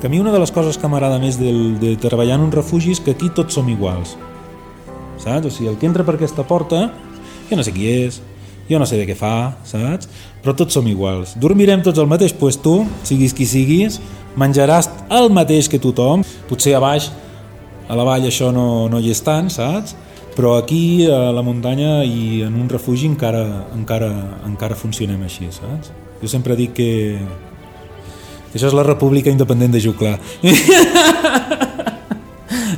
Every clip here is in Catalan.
que a mi una de les coses que m'agrada més de, de treballar en un refugi és que aquí tots som iguals. Saps? O sigui, el que entra per aquesta porta, jo no sé qui és, jo no sé de què fa, saps? Però tots som iguals. Dormirem tots al mateix puesto, siguis qui siguis, menjaràs el mateix que tothom. Potser a baix, a la vall això no, no hi és tant, saps? Però aquí, a la muntanya i en un refugi encara, encara, encara funcionem així, saps? Jo sempre dic que, això és la república independent de Juclar.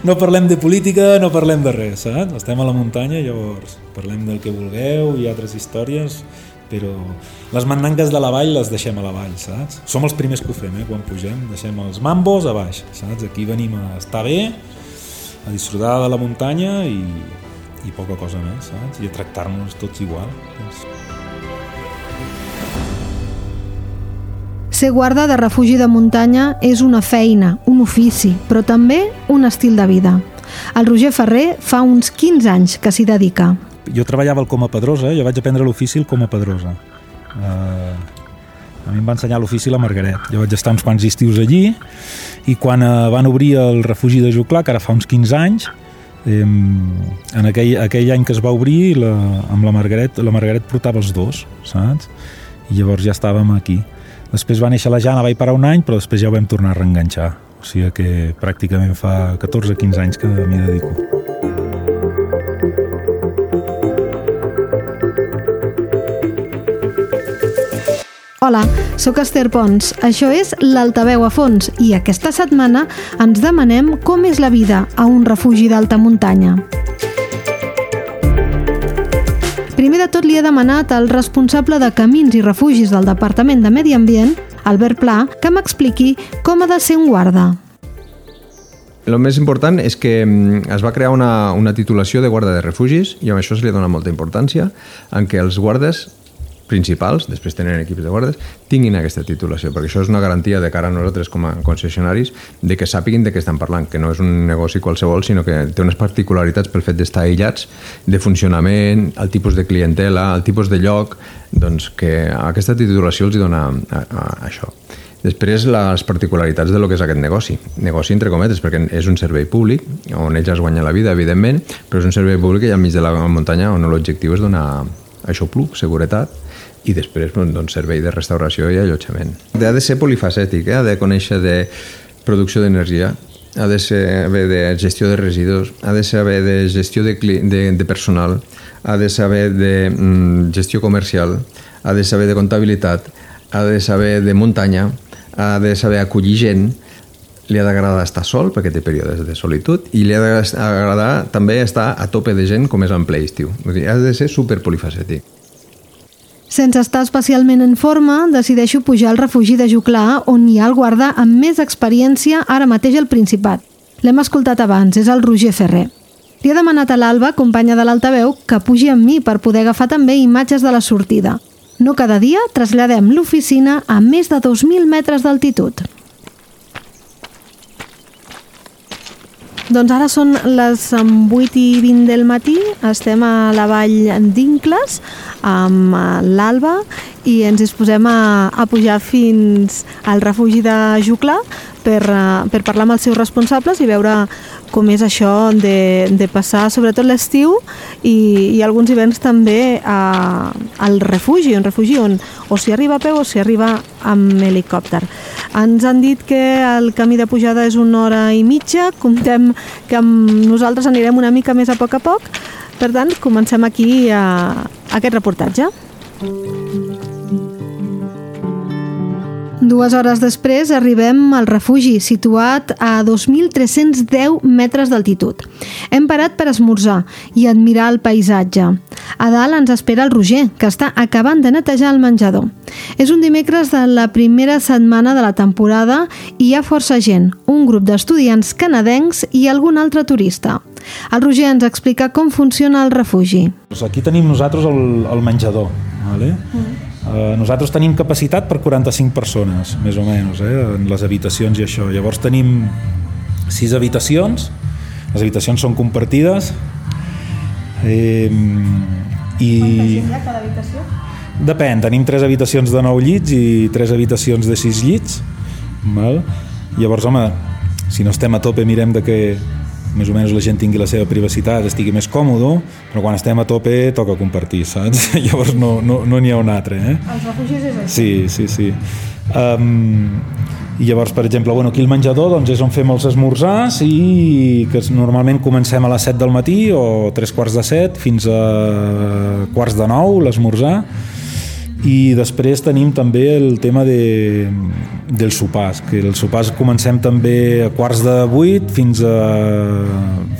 no parlem de política, no parlem de res, saps? Estem a la muntanya, llavors parlem del que vulgueu i altres històries, però les mandangues de la vall les deixem a la vall, saps? Som els primers que ho fem, eh, quan pugem, deixem els mambos a baix, saps? Aquí venim a estar bé, a disfrutar de la muntanya i, i poca cosa més, saps? I a tractar-nos tots igual. Doncs... Ser guarda de refugi de muntanya és una feina, un ofici, però també un estil de vida. El Roger Ferrer fa uns 15 anys que s'hi dedica. Jo treballava al Coma Pedrosa, jo vaig aprendre l'ofici al Coma Pedrosa. Uh, a mi em va ensenyar l'ofici la Margaret. Jo vaig estar uns quants estius allí i quan uh, van obrir el refugi de Juclar, que ara fa uns 15 anys, eh, en aquell, aquell any que es va obrir la, amb la Margaret, la Margaret portava els dos, saps? I llavors ja estàvem aquí. Després va néixer la Jana, vaig parar un any, però després ja ho vam tornar a reenganxar. O sigui que pràcticament fa 14-15 anys que m'hi dedico. Hola, sóc Esther Pons. Això és l'Altaveu a fons i aquesta setmana ens demanem com és la vida a un refugi d'alta muntanya. Primer de tot li he demanat al responsable de Camins i Refugis del Departament de Medi Ambient, Albert Pla, que m'expliqui com ha de ser un guarda. El més important és que mm, es va crear una, una titulació de guarda de refugis i amb això se li dona molta importància en què els guardes principals, després tenen equips de guardes, tinguin aquesta titulació, perquè això és una garantia de cara a nosaltres com a concessionaris de que sàpiguin de què estan parlant, que no és un negoci qualsevol, sinó que té unes particularitats pel fet d'estar aïllats, de funcionament, el tipus de clientela, el tipus de lloc, doncs que aquesta titulació els dona a, a, a això. Després, les particularitats de lo que és aquest negoci. Negoci entre cometes, perquè és un servei públic, on ells es guanyen la vida, evidentment, però és un servei públic hi ha enmig de la muntanya on l'objectiu és donar això pluc, seguretat, i després doncs, servei de restauració i allotjament. Ha de ser polifacètic, eh? ha de conèixer de producció d'energia, ha de saber de gestió de residus, ha de saber de gestió de, de, de personal, ha de saber de mm, gestió comercial, ha de saber de comptabilitat, ha de saber de muntanya, ha de saber acollir gent, li ha d'agradar estar sol perquè té períodes de solitud i li ha d'agradar també estar a tope de gent com és en ple estiu. ha de ser super polifacètic. Sense estar especialment en forma, decideixo pujar al refugi de Juclar, on hi ha el guarda amb més experiència ara mateix al Principat. L'hem escoltat abans, és el Roger Ferrer. Li he demanat a l'Alba, companya de l'altaveu, que pugi amb mi per poder agafar també imatges de la sortida. No cada dia traslladem l'oficina a més de 2.000 metres d'altitud. Doncs ara són les 8 i 20 del matí, estem a la vall d'Incles amb l'Alba i ens disposem a, a pujar fins al refugi de Juclar per, per parlar amb els seus responsables i veure com és això de, de passar sobretot l'estiu i, i alguns hiverns també a, al refugi, un refugi on o s'hi arriba a peu o s'hi arriba amb helicòpter. Ens han dit que el camí de pujada és una hora i mitja, comptem que amb nosaltres anirem una mica més a poc a poc, per tant, comencem aquí a, a aquest reportatge. Dues hores després arribem al refugi, situat a 2.310 metres d'altitud. Hem parat per esmorzar i admirar el paisatge. A dalt ens espera el Roger, que està acabant de netejar el menjador. És un dimecres de la primera setmana de la temporada i hi ha força gent, un grup d'estudiants canadencs i algun altre turista. El Roger ens explica com funciona el refugi. Aquí tenim nosaltres el, el menjador. Vale? Mm Eh, nosaltres tenim capacitat per 45 persones, més o menys, eh, en les habitacions i això. Llavors tenim sis habitacions, les habitacions són compartides. Eh, i... Quanta gent hi ha cada habitació? Depèn, tenim tres habitacions de 9 llits i tres habitacions de 6 llits. Val? Llavors, home, si no estem a tope mirem de que més o menys la gent tingui la seva privacitat, estigui més còmodo, però quan estem a tope toca compartir, saps? Llavors no n'hi no, no ha un altre, eh? Els refugis és així. Sí, sí, sí. Um, i llavors, per exemple, bueno, aquí el menjador doncs, és on fem els esmorzars i que normalment comencem a les 7 del matí o 3 quarts de 7 fins a quarts de 9 l'esmorzar i després tenim també el tema de, dels sopars, que els sopars comencem també a quarts de 8 fins a...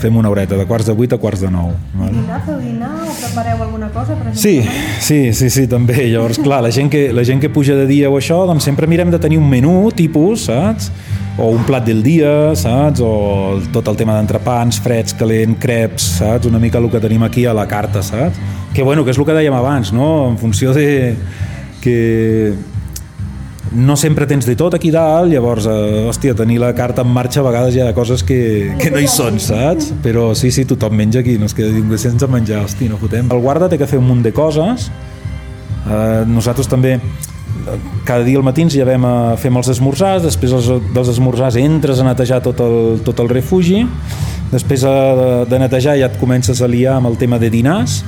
fem una horeta, de quarts de 8 a quarts de 9. Vale? I dinar, feu dinar o prepareu alguna cosa? Per sí, sí, sí, sí, també. Llavors, clar, la gent, que, la gent que puja de dia o això, doncs sempre mirem de tenir un menú tipus, saps? o un plat del dia, saps? O tot el tema d'entrepans, freds, calent, creps, saps? Una mica el que tenim aquí a la carta, saps? Que bueno, que és el que dèiem abans, no? En funció de que no sempre tens de tot aquí dalt, llavors, eh, hòstia, tenir la carta en marxa a vegades hi ha coses que, que no hi són, saps? Però sí, sí, tothom menja aquí, no es queda ningú sense menjar, hòstia, no fotem. El guarda té que fer un munt de coses, eh, nosaltres també cada dia al matí ens llevem a fem els esmorzars, després els, dels esmorzars entres a netejar tot el, tot el refugi, després de, de netejar ja et comences a liar amb el tema de dinars,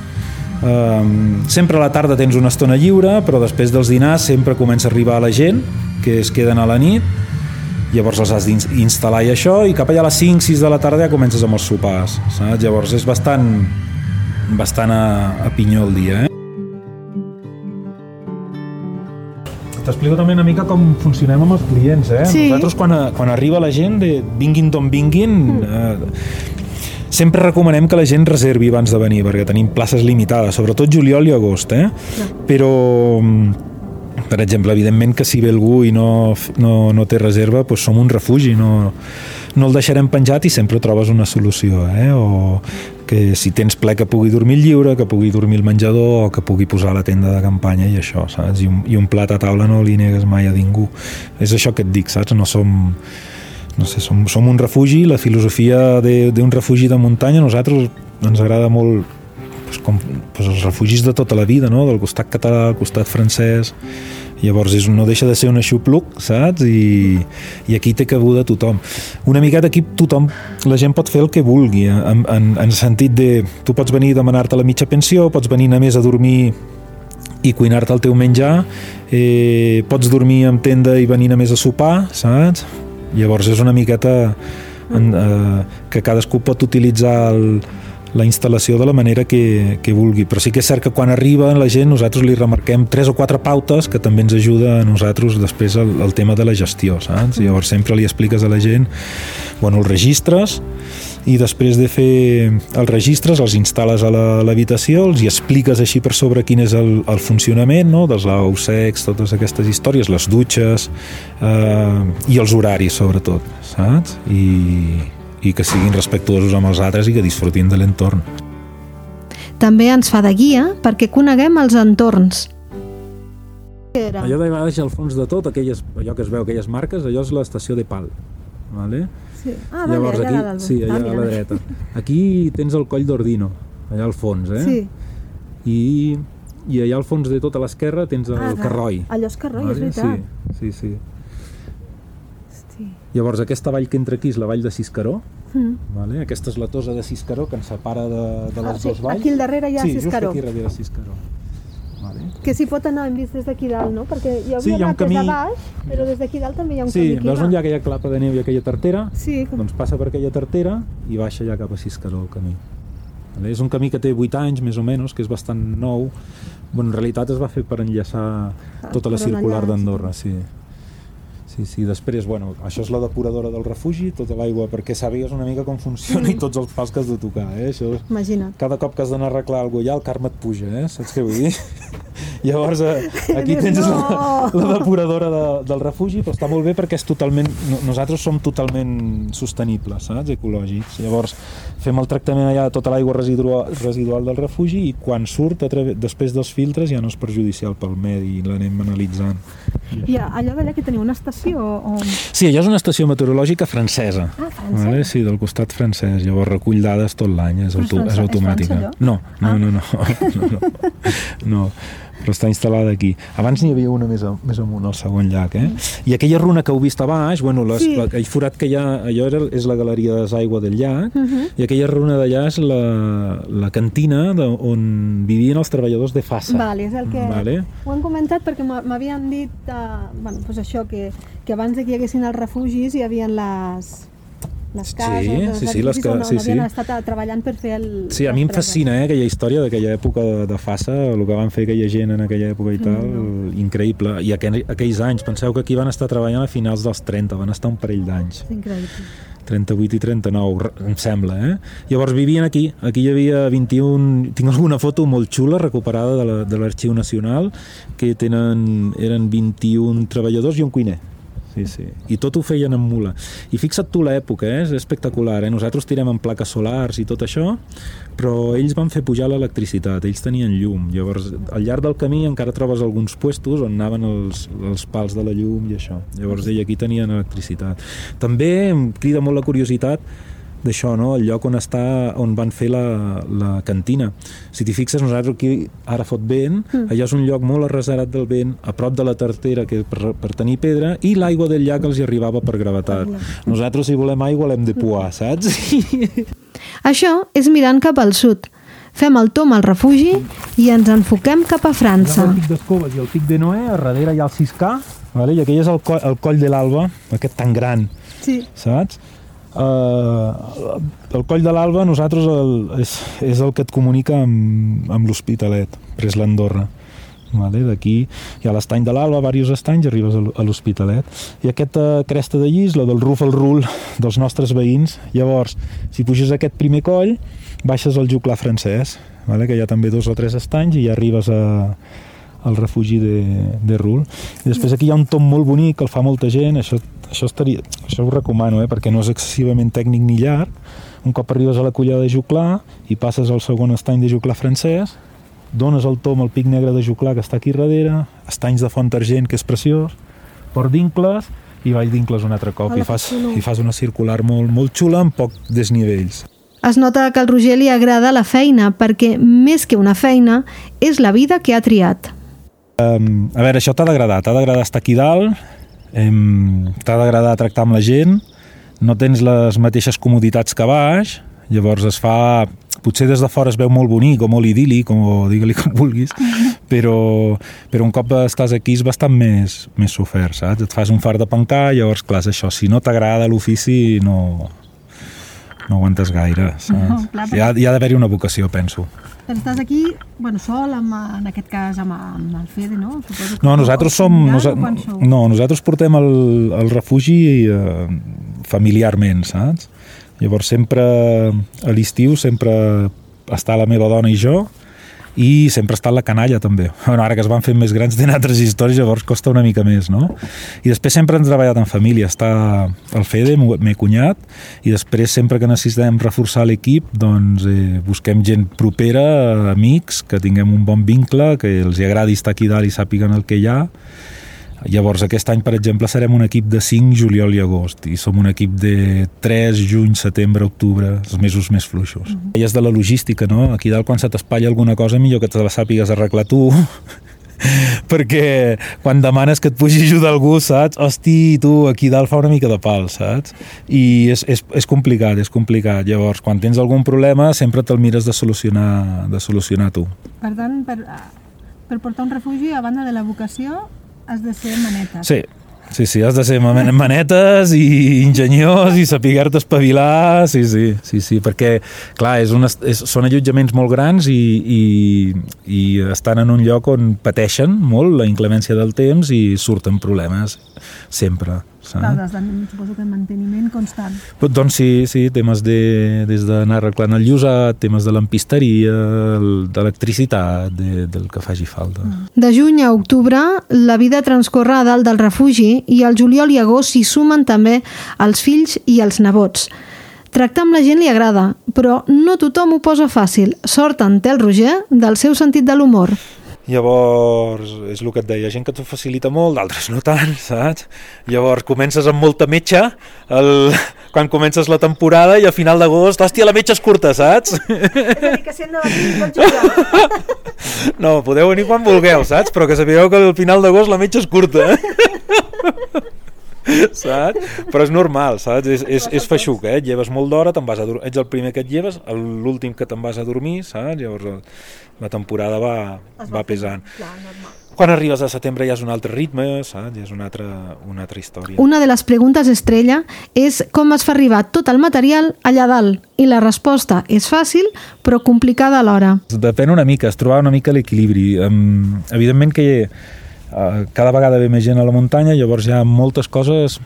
Um, sempre a la tarda tens una estona lliure, però després dels dinars sempre comença a arribar la gent que es queden a la nit, llavors els has d'instal·lar i això, i cap allà a les 5-6 de la tarda ja comences amb els sopars, saps? Llavors és bastant, bastant a, a pinyó el dia, eh? T'explico també una mica com funcionem amb els clients, eh? Sí. Nosaltres quan, quan arriba la gent de vinguin d'on vinguin, mm. eh, sempre recomanem que la gent reservi abans de venir, perquè tenim places limitades, sobretot juliol i agost, eh? No. Però per exemple, evidentment que si ve algú i no, no, no té reserva, doncs som un refugi, no, no el deixarem penjat i sempre trobes una solució, eh? o que si tens ple que pugui dormir lliure, que pugui dormir el menjador o que pugui posar la tenda de campanya i això, saps? I un, i un plat a taula no li negues mai a ningú. És això que et dic, saps? No som no sé, som, som un refugi, la filosofia d'un refugi de muntanya, a nosaltres ens agrada molt pues, com pues, els refugis de tota la vida, no? del costat català, del costat francès, Llavors és, no deixa de ser un aixopluc, saps? I, i aquí té cabuda tothom. Una miqueta aquí tothom, la gent pot fer el que vulgui, eh? en, en, en sentit de tu pots venir a demanar-te la mitja pensió, pots venir a més a dormir i cuinar-te el teu menjar, eh, pots dormir en tenda i venir a més a sopar, saps? Llavors és una miqueta en, eh, que cadascú pot utilitzar el, la instal·lació de la manera que, que vulgui. Però sí que és cert que quan arriba la gent nosaltres li remarquem tres o quatre pautes que també ens ajuda a nosaltres després el, el tema de la gestió, saps? Llavors sempre li expliques a la gent, bueno, els registres, i després de fer els registres els instal·les a l'habitació, els hi expliques així per sobre quin és el, el funcionament no? dels ous secs, totes aquestes històries, les dutxes eh, i els horaris sobretot, saps? I, i que siguin respectuosos amb els altres i que disfrutin de l'entorn. També ens fa de guia perquè coneguem els entorns. Era? Allò de baix al fons de tot, aquelles, allò que es veu, aquelles marques, allò és l'estació de Pal. Vale? Sí. Ah, vale, Llavors, aquí, allà sí, allà ah, a la dreta. Aquí tens el coll d'Ordino, allà al fons, eh? Sí. I, i allà al fons de tota l'esquerra tens el ah, Carroi. Allò és Carroi, vale? és veritat. Sí, sí, sí. Llavors, aquesta vall que entra aquí és la vall de Ciscaró, mm. vale? aquesta és la tosa de Ciscaró que ens separa de, de les ah, sí. dues valls. Aquí al darrere hi ha sí, Ciscaró. Sí, just aquí darrere Ciscaró. Vale. Que s'hi pot anar en vist des d'aquí dalt, no? Perquè jo havia sí, anat camí... des de baix, però des d'aquí dalt també hi ha un sí, camí Sí, veus on hi ha aquella clapa de neu i aquella tartera? Sí. Doncs passa per aquella tartera i baixa ja cap a Ciscaró el camí. Vale? És un camí que té 8 anys, més o menys, que és bastant nou. Bueno, en realitat es va fer per enllaçar ah, tota la circular d'Andorra, sí. Sí, sí, després, bueno, això és la depuradora del refugi, tota l'aigua, perquè sàpigues una mica com funciona i tots els pals que has de tocar, eh? Això, Imagina't. Cada cop que has d'anar a arreglar alguna cosa, el karma et puja, eh? Saps què vull dir? Llavors, eh, aquí tens no! la, la depuradora de, del refugi, però està molt bé perquè és totalment... Nosaltres som totalment sostenibles, saps? Ecològics. Llavors, fem el tractament allà de tota l'aigua residual, residual del refugi i quan surt, través, després dels filtres, ja no és perjudicial pel medi i l'anem analitzant. I allò d'allà que teniu una estació estació? O... Sí, allò és una estació meteorològica francesa. Ah, francesa. Vale? Sí, del costat francès. Llavors recull dades tot l'any, és, auto, és automàtica. És no, no, ah. no, no, no, no, no. però està instal·lada aquí. Abans n'hi havia una més, a, més amunt, al segon llac, eh? I aquella runa que heu vist a baix, bueno, les, Sí. sí. aquell forat que hi ha, allò era, és la galeria d'aigua del llac, Mhm. i aquella runa d'allà és la, la cantina de, on vivien els treballadors de Fassa. Vale, és el que... Vale. Ho han comentat perquè m'ha- m'havien dit uh, bueno, pues això, que, que abans de que hi haguessin els refugis hi havia les, les Sí, cases, els sí, sí, les ca- on, on sí, havien sí. estat eh, treballant per fer el... Sí, a mi em fascina eh, aquella història d'aquella època de, de Fassa, el que van fer aquella gent en aquella època i tal, Mm. increïble. I aquell, aquells anys, penseu que aquí van estar treballant a finals dels 30, van estar un parell d'anys. Increïble. 38 i 39, re- em sembla, eh? Llavors vivien aquí, aquí hi havia 21... Tinc alguna foto molt xula recuperada de la- de l'Arxiu Nacional que tenen, eren 21 treballadors i un cuiner. Sí, sí. I tot ho feien amb mula. I fixa't tu l'època, eh? és espectacular. Eh? Nosaltres tirem en plaques solars i tot això, però ells van fer pujar l'electricitat, ells tenien llum. Llavors, al llarg del camí encara trobes alguns puestos on anaven els, els pals de la llum i això. Llavors, ell aquí tenien electricitat. També em crida molt la curiositat d'això, no? el lloc on està on van fer la, la cantina. Si t'hi fixes, nosaltres aquí ara fot vent, mm. allà és un lloc molt arrasarat del vent, a prop de la tartera que per, per tenir pedra, i l'aigua del llac els hi arribava per gravetat. Nosaltres, si volem aigua, l'hem de puar, saps? Això és mirant cap al sud. Fem el tom al refugi i ens enfoquem cap a França. el pic d'Escoves i el pic de Noé, a darrere hi ha el Ciscà, vale? i aquell és el, coll, el coll de l'Alba, aquest tan gran, Sí. saps? Uh, el coll de l'Alba nosaltres el, és, és el que et comunica amb, amb l'Hospitalet, pres l'Andorra. Vale? D'aquí hi ha l'estany de l'Alba, diversos estanys, arribes a l'Hospitalet. I aquesta cresta de llis, la del Ruf al Rul dels nostres veïns, llavors, si puges aquest primer coll, baixes al Juclar francès, vale? que hi ha també dos o tres estanys, i ja arribes a, al refugi de, de Rul. I després aquí hi ha un tom molt bonic que el fa molta gent, això, això, estaria, això ho recomano, eh, perquè no és excessivament tècnic ni llarg. Un cop arribes a la collada de Juclar i passes al segon estany de Juclar francès, dones el tom al pic negre de Juclar que està aquí darrere, estanys de Font Argent, que és preciós, Port d'Incles i Vall d'Incles un altre cop. I fas. I fas una circular molt, molt xula amb poc desnivells. Es nota que al Roger li agrada la feina perquè, més que una feina, és la vida que ha triat. Um, a veure, això t'ha d'agradar, t'ha d'agradar estar aquí dalt, t'ha d'agradar tractar amb la gent, no tens les mateixes comoditats que baix, llavors es fa... Potser des de fora es veu molt bonic o molt idíl·lic, o digue-li com vulguis, però, però un cop estàs aquí és bastant més, més sofert, saps? Et fas un far de pencar, llavors, clar, això, si no t'agrada l'ofici, no, no aguantes gaire, saps? No, clar, hi ha, hi ha d'haver-hi una vocació, penso. Però estàs aquí, bueno, sol, amb, en aquest cas amb, amb el Fede, no? Suposo que No, nosaltres som... Nosa, no, nosaltres portem el, el refugi eh, familiarment, saps? Llavors sempre a l'estiu sempre està la meva dona i jo i sempre està la canalla també. Bueno, ara que es van fent més grans tenen altres històries, llavors costa una mica més, no? I després sempre hem treballat en família. Està el Fede, meu cunyat, i després sempre que necessitem reforçar l'equip, doncs eh, busquem gent propera, amics, que tinguem un bon vincle, que els agradi estar aquí dalt i sàpiguen el que hi ha. Llavors, aquest any, per exemple, serem un equip de 5 juliol i agost i som un equip de 3 juny, setembre, octubre, els mesos més fluixos. Mm -hmm. I és de la logística, no? Aquí dalt, quan se t'espatlla alguna cosa, millor que te la sàpigues arreglar tu, perquè quan demanes que et pugi ajuda algú, saps? Hosti, tu, aquí dalt fa una mica de pal, saps? I és, és, és complicat, és complicat. Llavors, quan tens algun problema, sempre te'l mires de solucionar, de solucionar tu. Per tant, per, per portar un refugi, a banda de la vocació, has de ser maneta. Sí, sí, sí, has de ser man- manetes i enginyós i saber-te espavilar, sí, sí, sí, sí, perquè, clar, és una, és, són allotjaments molt grans i, i, i estan en un lloc on pateixen molt la inclemència del temps i surten problemes sempre, Clar, saps? des de, suposo que manteniment constant. Però, Doncs sí, sí, temes de, des d'anar arreglant el llosat, temes de lampisteria, el- d'electricitat, de, del que faci falta. De juny a octubre, la vida transcorre a dalt del refugi i al juliol i agost s'hi sumen també els fills i els nebots. Tractar amb la gent li agrada, però no tothom ho posa fàcil. Sort en té el Roger del seu sentit de l'humor. Llavors, és el que et deia, gent que t'ho facilita molt, d'altres no tant, saps? Llavors comences amb molta metxa, el... quan comences la temporada i a final d'agost, hòstia, la metja és curta, saps? És a dir, que hem de jugar. No, podeu venir quan vulgueu, saps? Però que sapigueu que al final d'agost la metja és curta. saps? Però és normal, saps? És, és, és feixuc, eh? Et lleves molt d'hora, te'n vas a dormir, ets el primer que et lleves, l'últim que te'n vas a dormir, saps? Llavors la temporada va, Es va pesant. Clar, normal. Quan arribes a setembre ja és un altre ritme, saps? Ja és una altra, una altra història. Una de les preguntes estrella és com es fa arribar tot el material allà dalt i la resposta és fàcil però complicada alhora. Depèn una mica, es trobar una mica l'equilibri. Um, evidentment que uh, cada vegada ve més gent a la muntanya, llavors hi ha moltes coses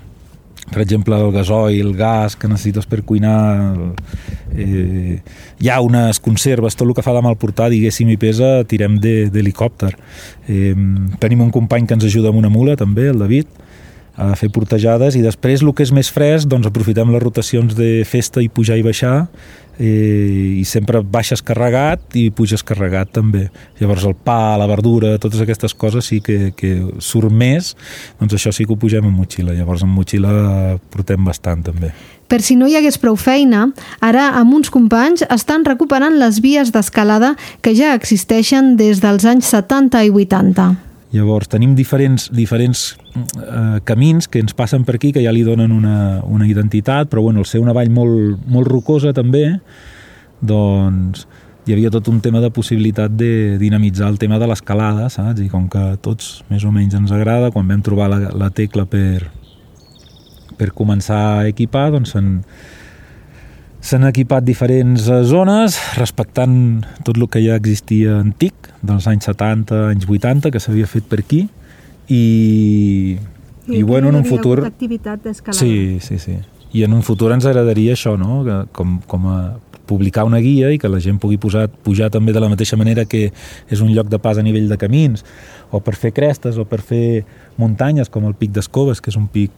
per exemple, el gasoil, el gas que necessites per cuinar, eh, hi ha unes conserves, tot el que fa de mal portar, diguéssim, i pesa, tirem d'helicòpter. Eh, tenim un company que ens ajuda amb una mula, també, el David, a fer portejades i després el que és més fresc doncs aprofitem les rotacions de festa i pujar i baixar eh, i sempre baixes carregat i puges carregat també. Llavors el pa, la verdura, totes aquestes coses sí que, que surt més. Doncs això sí que ho pugem en motxilla. Llavors en motxilla portem bastant també. Per si no hi hagués prou feina, ara amb uns companys estan recuperant les vies d'escalada que ja existeixen des dels anys 70 i 80. Llavors, tenim diferents, diferents eh, camins que ens passen per aquí, que ja li donen una, una identitat, però bueno, al ser una vall molt, molt rocosa també, doncs hi havia tot un tema de possibilitat de dinamitzar el tema de l'escalada, saps? I com que tots més o menys ens agrada, quan vam trobar la, la tecla per, per començar a equipar, doncs s'han s'han equipat diferents eh, zones respectant tot el que ja existia antic dels anys 70, anys 80 que s'havia fet per aquí i, i bueno, en un futur activitat d'escalada. sí, sí, sí i en un futur ens agradaria això no? que, com, com a publicar una guia i que la gent pugui posar, pujar també de la mateixa manera que és un lloc de pas a nivell de camins o per fer crestes o per fer muntanyes com el Pic d'Escoves que és un pic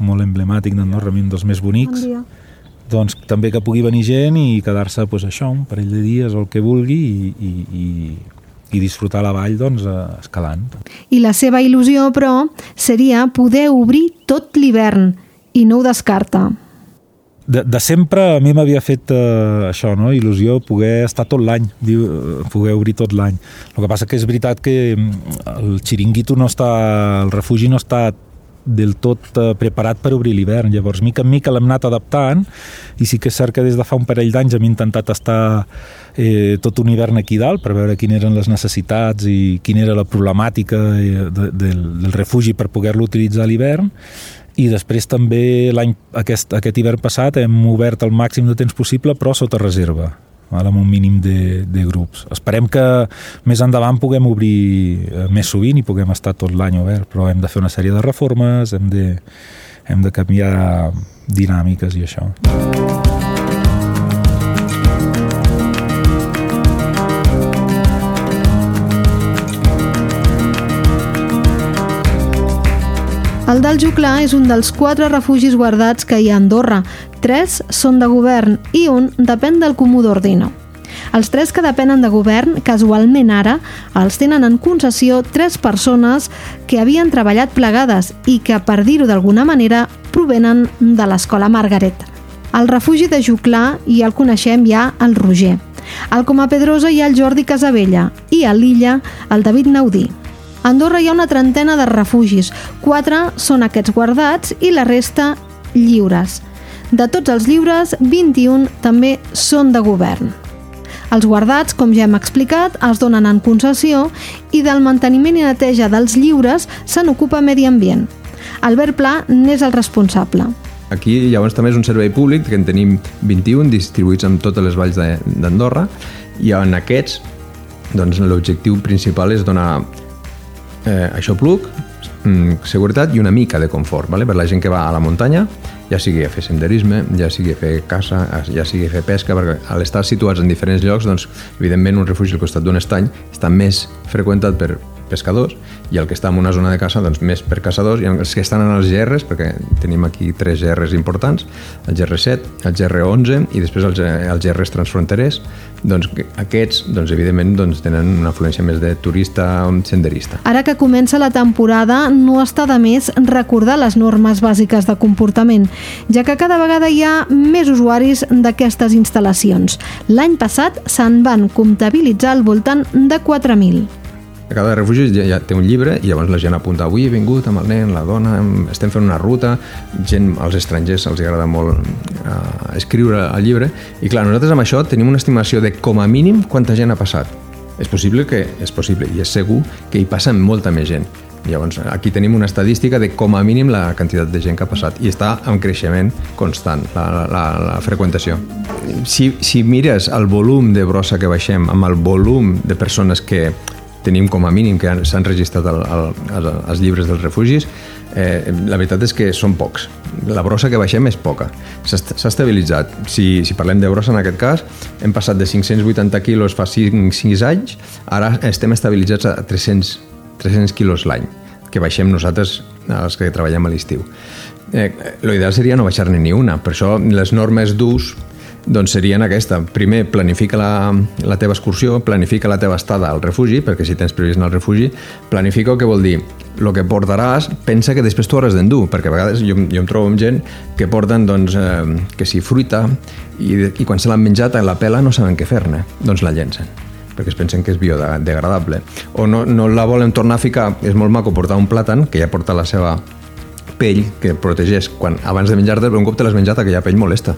molt emblemàtic d'Andorra, un dels més bonics Bon dia. Doncs també que pugui venir gent i quedar-se pues, això, un parell de dies o el que vulgui i, i, i, i disfrutar la vall doncs, eh, escalant. I la seva il·lusió, però, seria poder obrir tot l'hivern i no ho descarta. De, de sempre a mi m'havia fet eh, això, no? il·lusió poder estar tot l'any, eh, poder obrir tot l'any. El que passa que és veritat que mm, el xiringuito no està, el refugi no està del tot eh, preparat per obrir l'hivern. Llavors, mica en mica l'hem anat adaptant i sí que és cert que des de fa un parell d'anys hem intentat estar eh, tot un hivern aquí dalt per veure quines eren les necessitats i quina era la problemàtica eh, de, del, del refugi per poder-lo utilitzar a l'hivern i després també l'any aquest, aquest hivern passat hem obert el màxim de temps possible però sota reserva val? amb un mínim de, de grups. Esperem que més endavant puguem obrir eh, més sovint i puguem estar tot l'any obert, però hem de fer una sèrie de reformes, hem de, hem de canviar dinàmiques i això. El del és un dels quatre refugis guardats que hi ha a Andorra. Tres són de govern i un depèn del Comú d'Ordino. Els tres que depenen de govern, casualment ara, els tenen en concessió tres persones que havien treballat plegades i que, per dir-ho d'alguna manera, provenen de l'escola Margaret. Al refugi de Juclar hi el coneixem ja el Roger. Al Coma Pedrosa hi ha el Jordi Casabella i a l'Illa el David Naudí. A Andorra hi ha una trentena de refugis, quatre són aquests guardats i la resta lliures. De tots els lliures, 21 també són de govern. Els guardats, com ja hem explicat, es donen en concessió i del manteniment i neteja dels lliures se n'ocupa Medi Ambient. Albert Pla n'és el responsable. Aquí llavors també és un servei públic que en tenim 21 distribuïts en totes les valls d'Andorra i en aquests doncs, l'objectiu principal és donar eh, aixopluc, mm, seguretat i una mica de confort vale? per la gent que va a la muntanya ja sigui a fer senderisme, ja sigui a fer caça, ja sigui a fer pesca, perquè al estar situats en diferents llocs, doncs, evidentment un refugi al costat d'un estany està més freqüentat per pescadors, i el que està en una zona de caça, doncs més per caçadors, i els que estan en els GRs, perquè tenim aquí tres GRs importants, el GR7, el GR11 i després els, els GRs transfronterers, doncs aquests, doncs, evidentment, doncs, tenen una afluència més de turista senderista. Ara que comença la temporada, no està de més recordar les normes bàsiques de comportament, ja que cada vegada hi ha més usuaris d'aquestes instal·lacions. L'any passat se'n van comptabilitzar al voltant de 4.000 a cada refugi ja, ja té un llibre i llavors la gent apunta avui he vingut amb el nen, la dona, estem fent una ruta, gent, als estrangers els agrada molt uh, escriure el llibre i clar, nosaltres amb això tenim una estimació de com a mínim quanta gent ha passat. És possible que és possible i és segur que hi passa molta més gent. Llavors, aquí tenim una estadística de com a mínim la quantitat de gent que ha passat i està en creixement constant, la, la, la freqüentació. Si, si mires el volum de brossa que baixem amb el volum de persones que tenim com a mínim que s'han registrat el, el, els llibres dels refugis, eh, la veritat és que són pocs. La brossa que baixem és poca. S'ha estabilitzat. Si, si parlem de brossa en aquest cas, hem passat de 580 quilos fa 5, 6 anys, ara estem estabilitzats a 300, 300 quilos l'any, que baixem nosaltres, els que treballem a l'estiu. Eh, L'ideal seria no baixar-ne ni una, per això les normes d'ús doncs serien aquesta. Primer, planifica la, la teva excursió, planifica la teva estada al refugi, perquè si tens previst anar al refugi, planifica què vol dir. El que portaràs, pensa que després t'ho hauràs d'endur, perquè a vegades jo, jo em trobo amb gent que porten, doncs, eh, que si fruita, i, i quan se l'han menjat a la pela no saben què fer-ne, doncs la llencen perquè es pensen que és biodegradable. O no, no la volen tornar a ficar, és molt maco portar un plàtan que ja porta la seva pell que protegeix. Quan abans de menjar-te, un cop te l'has menjat aquella pell molesta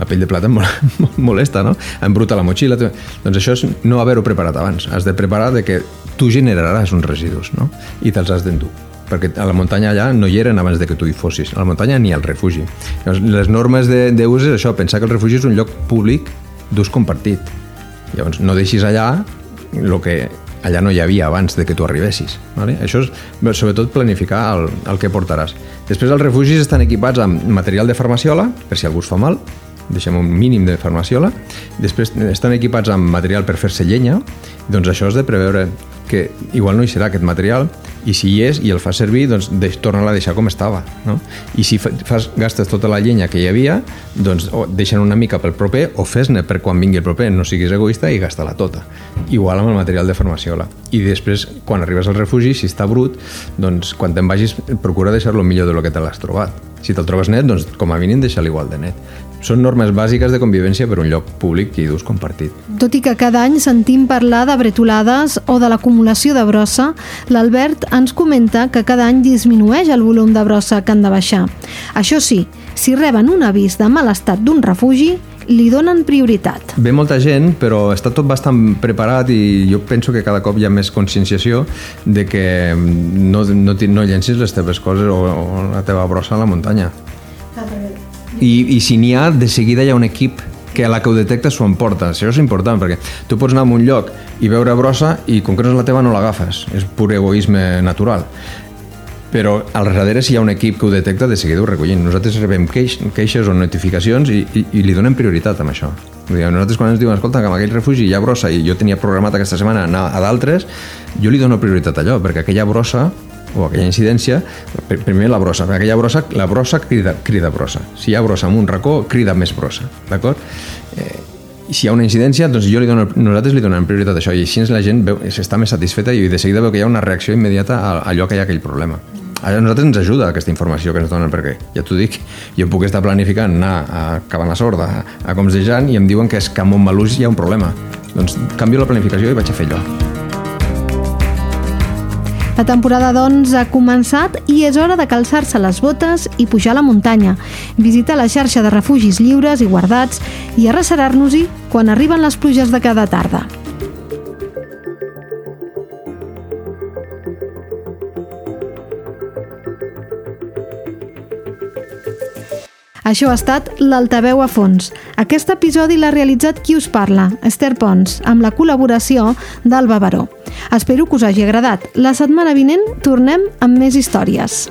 la pell de plata molesta, no? Embruta la motxilla. Doncs això és no haver-ho preparat abans. Has de preparar de que tu generaràs uns residus, no? I te'ls has d'endur perquè a la muntanya allà no hi eren abans de que tu hi fossis, a la muntanya ni al refugi. Les normes d'ús és això, pensar que el refugi és un lloc públic d'ús compartit. Llavors, no deixis allà el que allà no hi havia abans de que tu arribessis. Vale? Això és, sobretot, planificar el, el que portaràs. Després, els refugis estan equipats amb material de farmaciola, per si algú es fa mal, deixem un mínim de farmaciola, després estan equipats amb material per fer-se llenya, doncs això és de preveure que igual no hi serà aquest material i si hi és i el fas servir, doncs torna-la a deixar com estava. No? I si fas, gastes tota la llenya que hi havia, doncs o deixen una mica pel proper o fes-ne per quan vingui el proper, no siguis egoista i gasta-la tota. Igual amb el material de farmaciola. I després, quan arribes al refugi, si està brut, doncs quan te'n vagis, procura deixar-lo millor de lo que te l'has trobat. Si te'l trobes net, doncs com a mínim deixa-lo igual de net. Són normes bàsiques de convivència per un lloc públic i d'ús compartit. Tot i que cada any sentim parlar de bretolades o de l'acumulació de brossa, l'Albert ens comenta que cada any disminueix el volum de brossa que han de baixar. Això sí, si reben un avís de mal estat d'un refugi, li donen prioritat. Ve molta gent, però està tot bastant preparat i jo penso que cada cop hi ha més conscienciació de que no, no, no llencis les teves coses o, o la teva brossa a la muntanya i, i si n'hi ha, de seguida hi ha un equip que a la que ho detecta s'ho emporta. Això és important, perquè tu pots anar a un lloc i veure brossa i com que no és la teva no l'agafes. És pur egoisme natural. Però al darrere, si hi ha un equip que ho detecta, de seguida ho recollim. Nosaltres rebem queix, queixes o notificacions i, i, i li donem prioritat a això. Nosaltres quan ens diuen, escolta, que en aquell refugi hi ha brossa i jo tenia programat aquesta setmana anar a d'altres, jo li dono prioritat a allò, perquè aquella brossa o aquella incidència, primer la brossa. Aquella brossa, la brossa crida, crida brossa. Si hi ha brossa en un racó, crida més brossa, d'acord? Eh, si hi ha una incidència, doncs jo li dono, nosaltres li donem prioritat a això i així la gent veu, està més satisfeta i de seguida veu que hi ha una reacció immediata a, allò que hi ha aquell problema. A nosaltres ens ajuda aquesta informació que ens donen, perquè ja t'ho dic, jo puc estar planificant anar a Cabana Sorda, a Coms de Jan, i em diuen que és que a Montmelús hi ha un problema. Doncs canvio la planificació i vaig a fer allò. La temporada, doncs, ha començat i és hora de calçar-se les botes i pujar a la muntanya, visitar la xarxa de refugis lliures i guardats i arrecerar-nos-hi quan arriben les pluges de cada tarda. Això ha estat l'Altaveu a fons. Aquest episodi l'ha realitzat qui us parla, Esther Pons, amb la col·laboració d'Alba Baró. Espero que us hagi agradat. La setmana vinent tornem amb més històries.